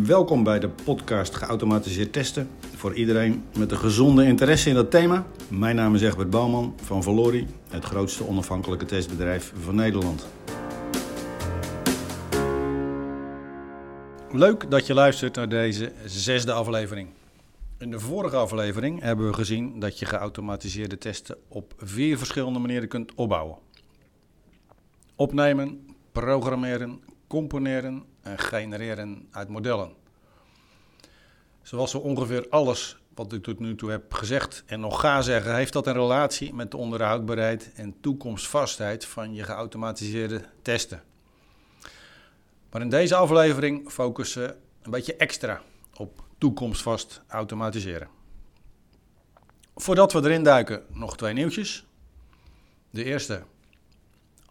Welkom bij de podcast Geautomatiseerd Testen. Voor iedereen met een gezonde interesse in dat thema. Mijn naam is Egbert Bouwman van Valori, het grootste onafhankelijke testbedrijf van Nederland. Leuk dat je luistert naar deze zesde aflevering. In de vorige aflevering hebben we gezien dat je geautomatiseerde testen op vier verschillende manieren kunt opbouwen: opnemen, programmeren, componeren en genereren uit modellen. Zoals zo ongeveer alles wat ik tot nu toe heb gezegd en nog ga zeggen, heeft dat een relatie met de onderhoudbaarheid en toekomstvastheid van je geautomatiseerde testen. Maar in deze aflevering focussen we een beetje extra op toekomstvast automatiseren. Voordat we erin duiken, nog twee nieuwtjes. De eerste.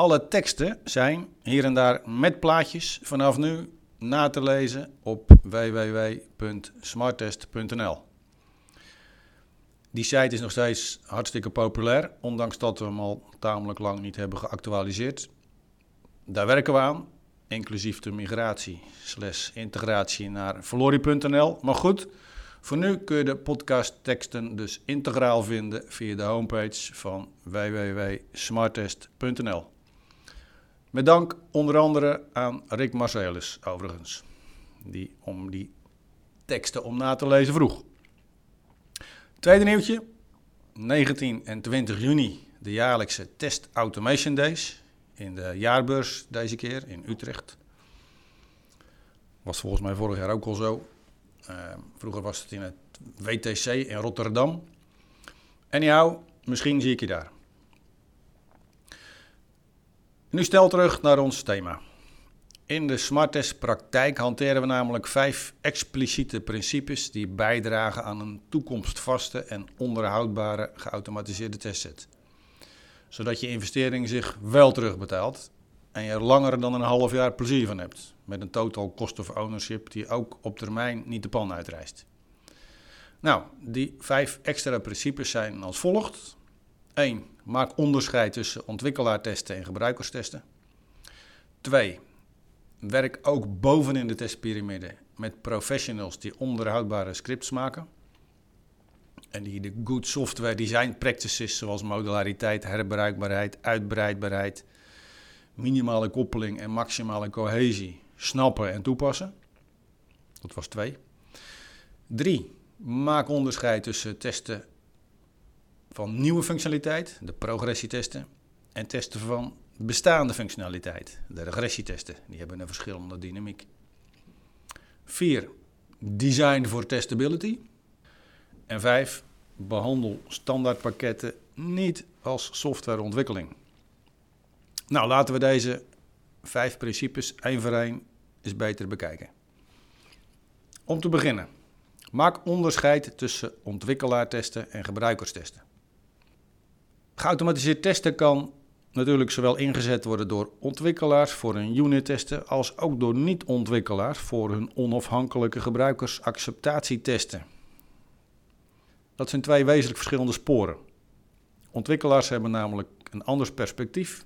Alle teksten zijn hier en daar met plaatjes vanaf nu na te lezen op www.smarttest.nl. Die site is nog steeds hartstikke populair, ondanks dat we hem al tamelijk lang niet hebben geactualiseerd. Daar werken we aan inclusief de migratie slash integratie naar Valori.nl. Maar goed, voor nu kun je de podcastteksten dus integraal vinden via de homepage van www.smarttest.nl. Met dank onder andere aan Rick Marcelis overigens, die om die teksten om na te lezen vroeg. Tweede nieuwtje, 19 en 20 juni, de jaarlijkse Test Automation Days in de jaarbeurs deze keer in Utrecht. Was volgens mij vorig jaar ook al zo. Uh, vroeger was het in het WTC in Rotterdam. Anyhow, misschien zie ik je daar. Nu stel terug naar ons thema. In de Smarttest praktijk hanteren we namelijk vijf expliciete principes die bijdragen aan een toekomstvaste en onderhoudbare geautomatiseerde testset zodat je investering zich wel terugbetaalt en je er langer dan een half jaar plezier van hebt. Met een total cost of ownership die ook op termijn niet de pan uitreist. Nou, die vijf extra principes zijn als volgt. 1. Maak onderscheid tussen ontwikkelaartesten en gebruikerstesten. 2. Werk ook bovenin de testpyramide met professionals die onderhoudbare scripts maken. En die de good software design practices zoals modulariteit, herbruikbaarheid, uitbreidbaarheid, minimale koppeling en maximale cohesie snappen en toepassen. Dat was twee. Drie, maak onderscheid tussen testen van nieuwe functionaliteit, de progressietesten, en testen van bestaande functionaliteit, de regressietesten. Die hebben een verschillende dynamiek. Vier, design voor testability. En vijf, behandel standaardpakketten niet als softwareontwikkeling. Nou, laten we deze vijf principes één voor één eens beter bekijken. Om te beginnen, maak onderscheid tussen ontwikkelaartesten en gebruikerstesten. Geautomatiseerd testen kan natuurlijk zowel ingezet worden door ontwikkelaars voor hun unit testen als ook door niet-ontwikkelaars voor hun onafhankelijke gebruikersacceptatietesten. Dat zijn twee wezenlijk verschillende sporen. Ontwikkelaars hebben namelijk een anders perspectief,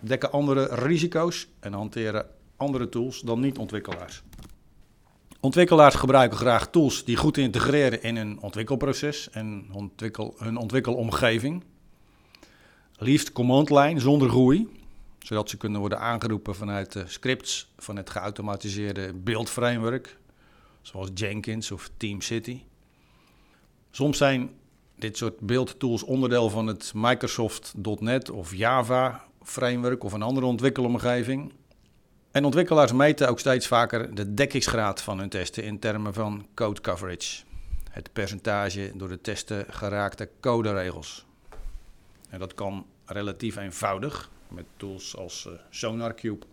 dekken andere risico's en hanteren andere tools dan niet-ontwikkelaars. Ontwikkelaars gebruiken graag tools die goed integreren in hun ontwikkelproces en ontwikkel, hun ontwikkelomgeving. Liefst command line zonder groei, zodat ze kunnen worden aangeroepen vanuit de scripts van het geautomatiseerde beeldframework, zoals Jenkins of TeamCity. Soms zijn dit soort beeldtools onderdeel van het Microsoft.NET of Java framework of een andere ontwikkelomgeving. En ontwikkelaars meten ook steeds vaker de dekkingsgraad van hun testen in termen van code coverage. Het percentage door de testen geraakte coderegels. En dat kan relatief eenvoudig met tools als uh, SonarCube.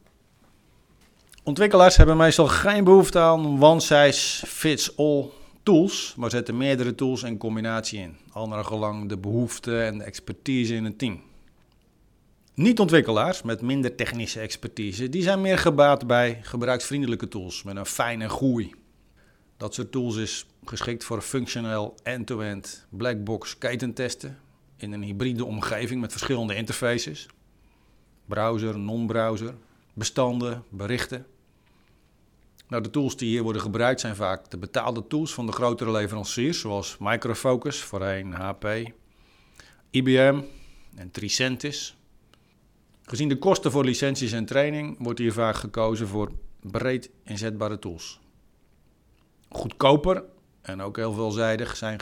Ontwikkelaars hebben meestal geen behoefte aan one size fits all tools, maar zetten meerdere tools in combinatie in, al naar gelang de behoefte en de expertise in een team. Niet-ontwikkelaars met minder technische expertise, die zijn meer gebaat bij gebruiksvriendelijke tools met een fijne groei. Dat soort tools is geschikt voor functioneel end-to-end blackbox ketentesten in een hybride omgeving met verschillende interfaces. Browser, non-browser, bestanden, berichten. Nou, de tools die hier worden gebruikt zijn vaak de betaalde tools van de grotere leveranciers, zoals Microfocus, voorheen HP, IBM en Tricentis. Gezien de kosten voor licenties en training wordt hier vaak gekozen voor breed inzetbare tools. Goedkoper en ook heel veelzijdig zijn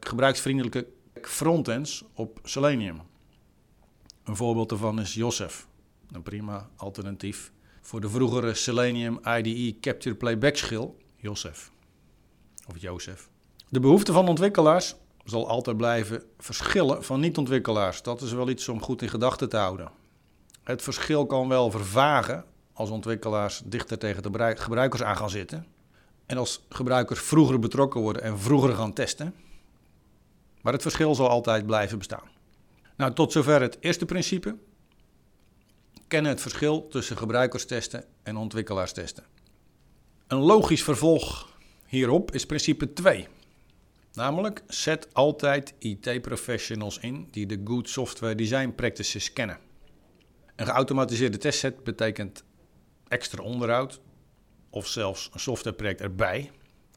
gebruiksvriendelijke frontends op Selenium. Een voorbeeld daarvan is Joseph, een prima alternatief voor de vroegere Selenium IDE Capture Playback schil, Joseph. Of Joseph. De behoefte van ontwikkelaars zal altijd blijven verschillen van niet-ontwikkelaars. Dat is wel iets om goed in gedachten te houden. Het verschil kan wel vervagen als ontwikkelaars dichter tegen de gebruikers aan gaan zitten. En als gebruikers vroeger betrokken worden en vroeger gaan testen. Maar het verschil zal altijd blijven bestaan. Nou, tot zover het eerste principe. Kennen het verschil tussen gebruikerstesten en ontwikkelaarstesten. Een logisch vervolg hierop is principe 2. Namelijk, zet altijd IT-professionals in die de Good Software Design Practices kennen. Een geautomatiseerde testset betekent extra onderhoud of zelfs een softwareproject erbij.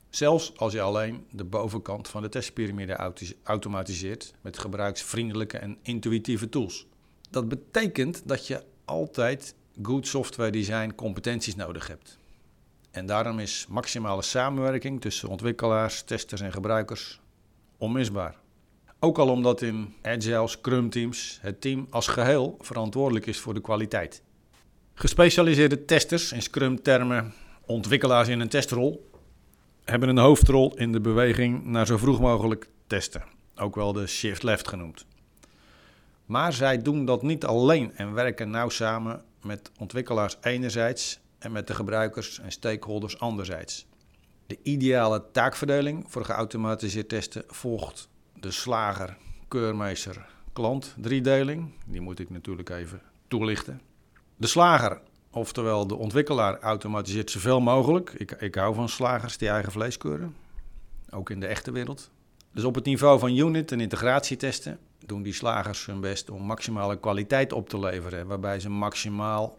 Zelfs als je alleen de bovenkant van de testpyramide automatiseert met gebruiksvriendelijke en intuïtieve tools. Dat betekent dat je altijd good software design competenties nodig hebt. En daarom is maximale samenwerking tussen ontwikkelaars, testers en gebruikers onmisbaar. Ook al omdat in Agile Scrum teams het team als geheel verantwoordelijk is voor de kwaliteit. Gespecialiseerde testers, in Scrum termen ontwikkelaars in een testrol, hebben een hoofdrol in de beweging naar zo vroeg mogelijk testen, ook wel de shift left genoemd. Maar zij doen dat niet alleen en werken nauw samen met ontwikkelaars enerzijds en met de gebruikers en stakeholders anderzijds. De ideale taakverdeling voor geautomatiseerd testen volgt de slager, keurmeester, klant driedeling. Die moet ik natuurlijk even toelichten. De slager, oftewel de ontwikkelaar, automatiseert zoveel mogelijk. Ik, ik hou van slagers die eigen vlees keuren, ook in de echte wereld. Dus op het niveau van unit- en integratietesten doen die slagers hun best om maximale kwaliteit op te leveren, waarbij ze maximaal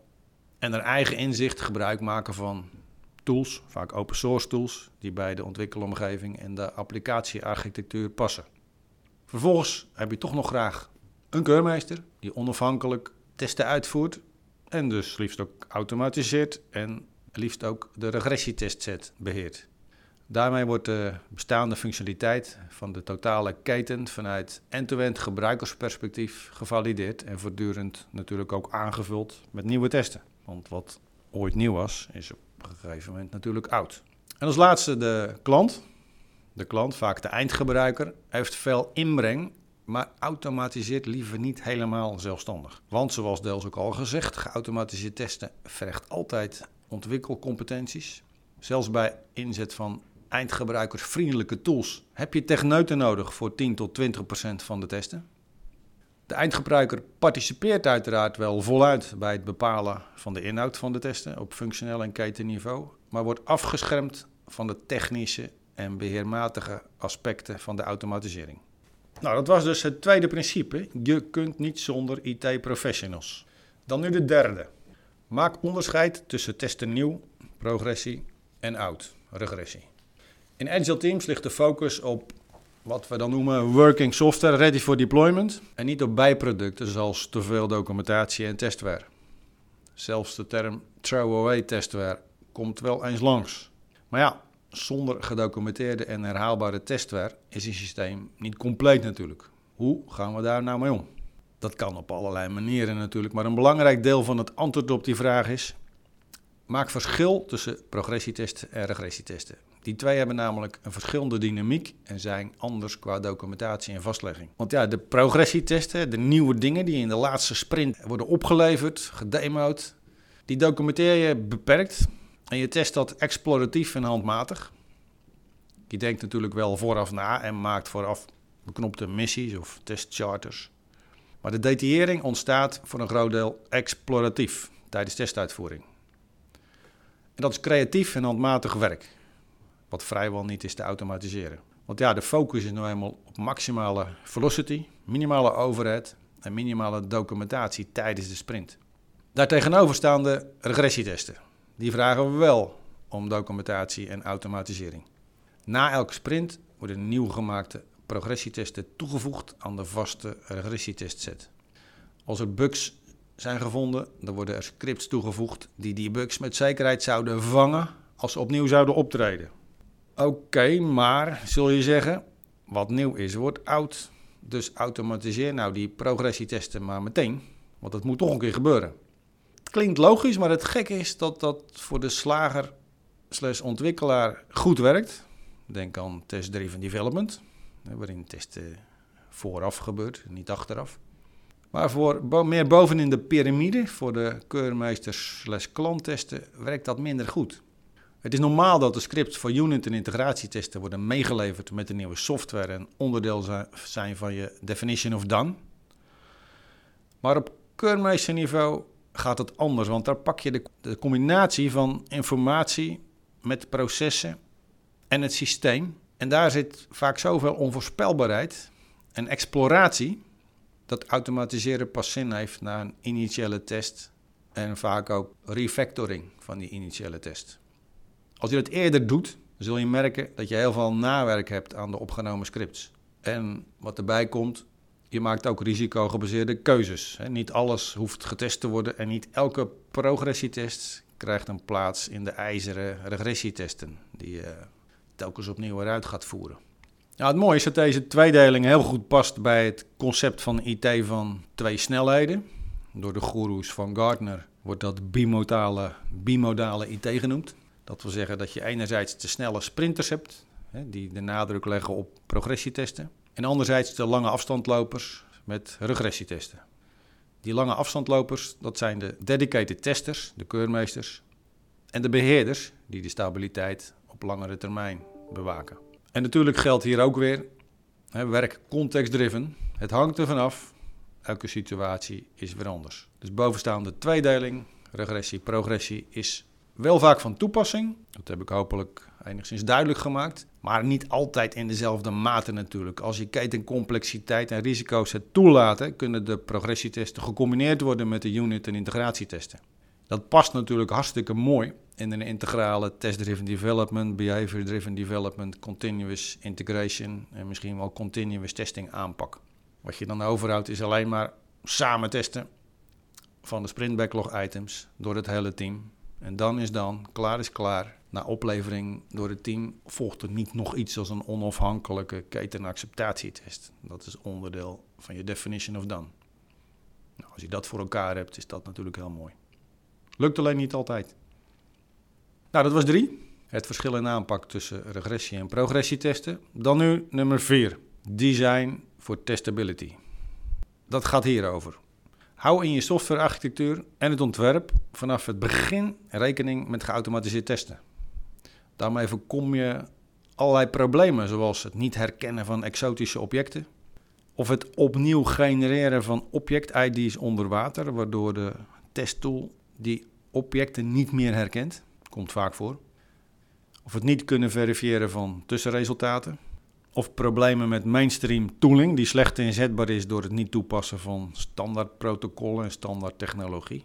en naar eigen inzicht gebruik maken van tools, vaak open source tools, die bij de ontwikkelomgeving en de applicatiearchitectuur passen. Vervolgens heb je toch nog graag een keurmeester die onafhankelijk testen uitvoert en dus liefst ook automatiseert en liefst ook de regressietestset beheert. Daarmee wordt de bestaande functionaliteit van de totale keten vanuit end-to-end gebruikersperspectief gevalideerd en voortdurend natuurlijk ook aangevuld met nieuwe testen. Want wat ooit nieuw was, is op een gegeven moment natuurlijk oud. En als laatste de klant. De klant, vaak de eindgebruiker, heeft veel inbreng, maar automatiseert liever niet helemaal zelfstandig. Want zoals deels ook al gezegd, geautomatiseerd testen vergt altijd ontwikkelcompetenties. Zelfs bij inzet van eindgebruikersvriendelijke tools heb je techneuten nodig voor 10 tot 20 procent van de testen. De eindgebruiker participeert uiteraard wel voluit bij het bepalen van de inhoud van de testen op functioneel en ketenniveau, maar wordt afgeschermd van de technische en beheermatige aspecten van de automatisering. Nou, dat was dus het tweede principe. Je kunt niet zonder IT-professionals. Dan nu de derde. Maak onderscheid tussen testen nieuw, progressie en oud, regressie. In Agile Teams ligt de focus op wat we dan noemen working software ready for deployment en niet op bijproducten zoals te veel documentatie en testware. Zelfs de term throwaway testware komt wel eens langs. Maar ja, zonder gedocumenteerde en herhaalbare testware is een systeem niet compleet natuurlijk. Hoe gaan we daar nou mee om? Dat kan op allerlei manieren natuurlijk, maar een belangrijk deel van het antwoord op die vraag is: maak verschil tussen progressietesten en regressietesten. Die twee hebben namelijk een verschillende dynamiek en zijn anders qua documentatie en vastlegging. Want ja, de progressietesten, de nieuwe dingen die in de laatste sprint worden opgeleverd, gedemoed, die documenteer je beperkt en je test dat exploratief en handmatig. Je denkt natuurlijk wel vooraf na en maakt vooraf beknopte missies of testcharters. Maar de detaillering ontstaat voor een groot deel exploratief tijdens testuitvoering. En dat is creatief en handmatig werk. Wat vrijwel niet is te automatiseren. Want ja, de focus is nou eenmaal op maximale velocity, minimale overhead en minimale documentatie tijdens de sprint. Daartegenover staan de regressietesten. Die vragen we wel om documentatie en automatisering. Na elke sprint worden nieuw gemaakte progressietesten toegevoegd aan de vaste regressietestset. Als er bugs zijn gevonden, dan worden er scripts toegevoegd die die bugs met zekerheid zouden vangen als ze opnieuw zouden optreden. Oké, maar zul je zeggen, wat nieuw is, wordt oud. Dus automatiseer nou die progressietesten maar meteen, want dat moet toch een keer gebeuren. Klinkt logisch, maar het gekke is dat dat voor de slager slash ontwikkelaar goed werkt. Denk aan test-driven development, waarin testen vooraf gebeurt, niet achteraf. Maar voor meer bovenin de piramide, voor de keurmeesters slash klanttesten, werkt dat minder goed. Het is normaal dat de scripts voor unit- en integratietesten worden meegeleverd met de nieuwe software en onderdeel zijn van je definition of done. Maar op keurmeesterniveau gaat het anders, want daar pak je de, combinatie van informatie met processen en het systeem. En daar zit vaak zoveel onvoorspelbaarheid en exploratie dat automatiseren pas zin heeft na een initiële test en vaak ook refactoring van die initiële test. Als je dat eerder doet, zul je merken dat je heel veel nawerk hebt aan de opgenomen scripts. En wat erbij komt, je maakt ook risicogebaseerde keuzes. Niet alles hoeft getest te worden en niet elke progressietest krijgt een plaats in de ijzeren regressietesten die je telkens opnieuw eruit gaat voeren. Nou, het mooie is dat deze tweedeling heel goed past bij het concept van IT van twee snelheden. Door de goeroes van Gartner wordt dat bimodale, bimodale IT genoemd. Dat wil zeggen dat je enerzijds de snelle sprinters hebt, die de nadruk leggen op progressietesten. En anderzijds de lange afstandlopers met regressietesten. Die lange afstandlopers, dat zijn de dedicated testers, de keurmeesters. En de beheerders, die de stabiliteit op langere termijn bewaken. En natuurlijk geldt hier ook weer, hè, werk context-driven. Het hangt er vanaf. Elke situatie is weer anders. Dus bovenstaande tweedeling, regressie, progressie, is wel vaak van toepassing. Dat heb ik hopelijk enigszins duidelijk gemaakt. Maar niet altijd in dezelfde mate natuurlijk. Als je ketencomplexiteit en risico's het toelaten, kunnen de progressietesten gecombineerd worden met de unit- en integratietesten. Dat past natuurlijk hartstikke mooi in een integrale test-driven development, behavior-driven development, continuous integration en misschien wel continuous testing aanpak. Wat je dan overhoudt is alleen maar samen testen van de sprint backlog items door het hele team. En dan is dan, klaar is klaar. Na oplevering door het team volgt er niet nog iets als een onafhankelijke ketenacceptatietest. Dat is onderdeel van je definition of done. Nou, als je dat voor elkaar hebt, is dat natuurlijk heel mooi. Lukt alleen niet altijd. Nou, dat was drie. Het verschil in aanpak tussen regressie- en progressietesten. Dan nu nummer vier. Design for testability. Dat gaat hierover. Hou in je softwarearchitectuur en het ontwerp vanaf het begin rekening met geautomatiseerd testen. Daarmee voorkom je allerlei problemen, zoals het niet herkennen van exotische objecten, of het opnieuw genereren van object-ID's onder water, waardoor de testtool die objecten niet meer herkent. Komt vaak voor. Of het niet kunnen verifiëren van tussenresultaten. Of problemen met mainstream tooling die slecht inzetbaar is door het niet toepassen van standaard protocollen en standaard technologie.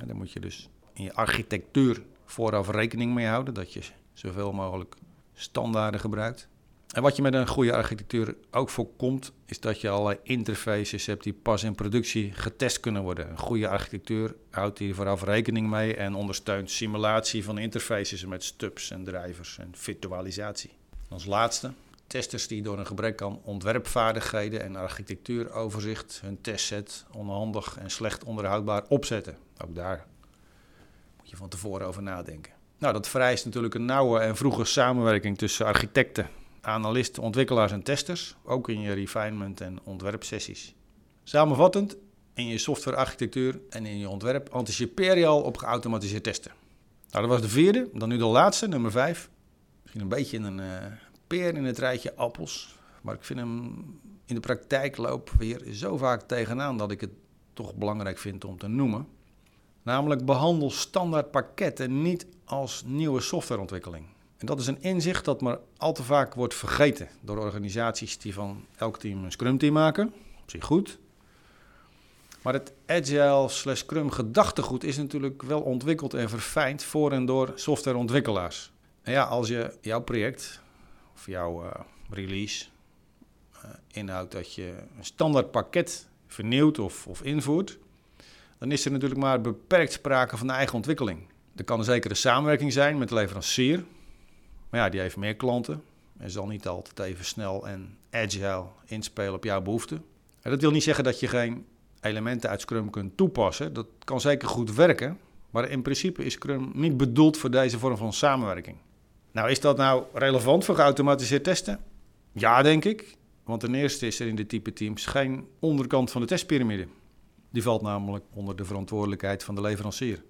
En daar moet je dus in je architectuur vooraf rekening mee houden dat je zoveel mogelijk standaarden gebruikt. En wat je met een goede architectuur ook voorkomt, is dat je allerlei interfaces hebt die pas in productie getest kunnen worden. Een goede architectuur houdt hier vooraf rekening mee en ondersteunt simulatie van interfaces met stubs en drivers en virtualisatie. Als laatste, testers die door een gebrek aan ontwerpvaardigheden en architectuuroverzicht hun testset onhandig en slecht onderhoudbaar opzetten. Ook daar moet je van tevoren over nadenken. Nou, dat vereist natuurlijk een nauwe en vroege samenwerking tussen architecten, analisten, ontwikkelaars en testers, ook in je refinement en ontwerpsessies. Samenvattend, in je softwarearchitectuur en in je ontwerp anticipeer je al op geautomatiseerd testen. Nou, dat was de vierde. Dan nu de laatste, nummer vijf. Misschien een beetje een uh, peer in het rijtje appels. Maar ik vind hem in de praktijk loop weer zo vaak tegenaan dat ik het toch belangrijk vind om te noemen. Namelijk behandel standaard pakketten niet als nieuwe softwareontwikkeling. En dat is een inzicht dat maar al te vaak wordt vergeten door organisaties die van elk team een scrum team maken. Op zich goed. Maar het agile slash scrum gedachtegoed is natuurlijk wel ontwikkeld en verfijnd voor en door softwareontwikkelaars. En ja, als je jouw project of jouw uh, release uh, inhoudt dat je een standaard pakket vernieuwt of, of invoert, dan is er natuurlijk maar beperkt sprake van eigen ontwikkeling. Er kan een zekere samenwerking zijn met de leverancier, maar ja, die heeft meer klanten en zal niet altijd even snel en agile inspelen op jouw behoeften. En dat wil niet zeggen dat je geen elementen uit Scrum kunt toepassen. Dat kan zeker goed werken, maar in principe is Scrum niet bedoeld voor deze vorm van samenwerking. Nou, is dat nou relevant voor geautomatiseerd testen? Ja, denk ik. Want ten eerste is er in de type teams geen onderkant van de testpyramide. Die valt namelijk onder de verantwoordelijkheid van de leverancier.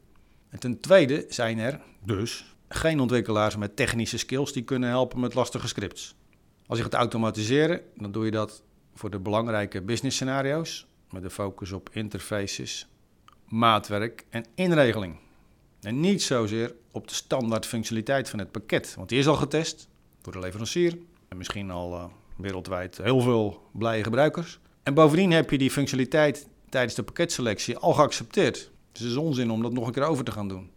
En ten tweede zijn er dus geen ontwikkelaars met technische skills die kunnen helpen met lastige scripts. Als je gaat automatiseren, dan doe je dat voor de belangrijke business scenario's met de focus op interfaces, maatwerk en inregeling. En niet zozeer op de standaard functionaliteit van het pakket, want die is al getest door de leverancier en misschien al uh, wereldwijd heel veel blije gebruikers. En bovendien heb je die functionaliteit tijdens de pakketselectie al geaccepteerd. Dus het is onzin om dat nog een keer over te gaan doen.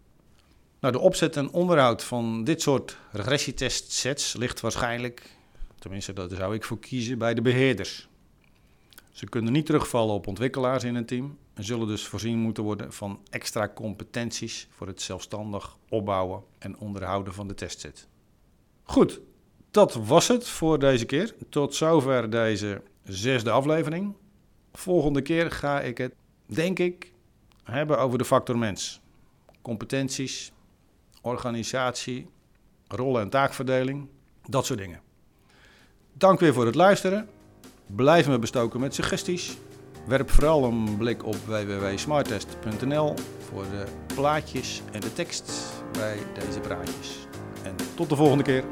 Nou, de opzet en onderhoud van dit soort regressietestsets ligt waarschijnlijk, tenminste dat zou ik voor kiezen, bij de beheerders. Ze kunnen niet terugvallen op ontwikkelaars in een team en zullen dus voorzien moeten worden van extra competenties voor het zelfstandig opbouwen en onderhouden van de testset. Goed, dat was het voor deze keer. Tot zover deze zesde aflevering. Volgende keer ga ik het, denk ik, hebben over de factor mens. Competenties, organisatie, rollen- en taakverdeling, dat soort dingen. Dank weer voor het luisteren. Blijf me bestoken met suggesties. Werp vooral een blik op www.smarttest.nl voor de plaatjes en de tekst bij deze praatjes. En tot de volgende keer.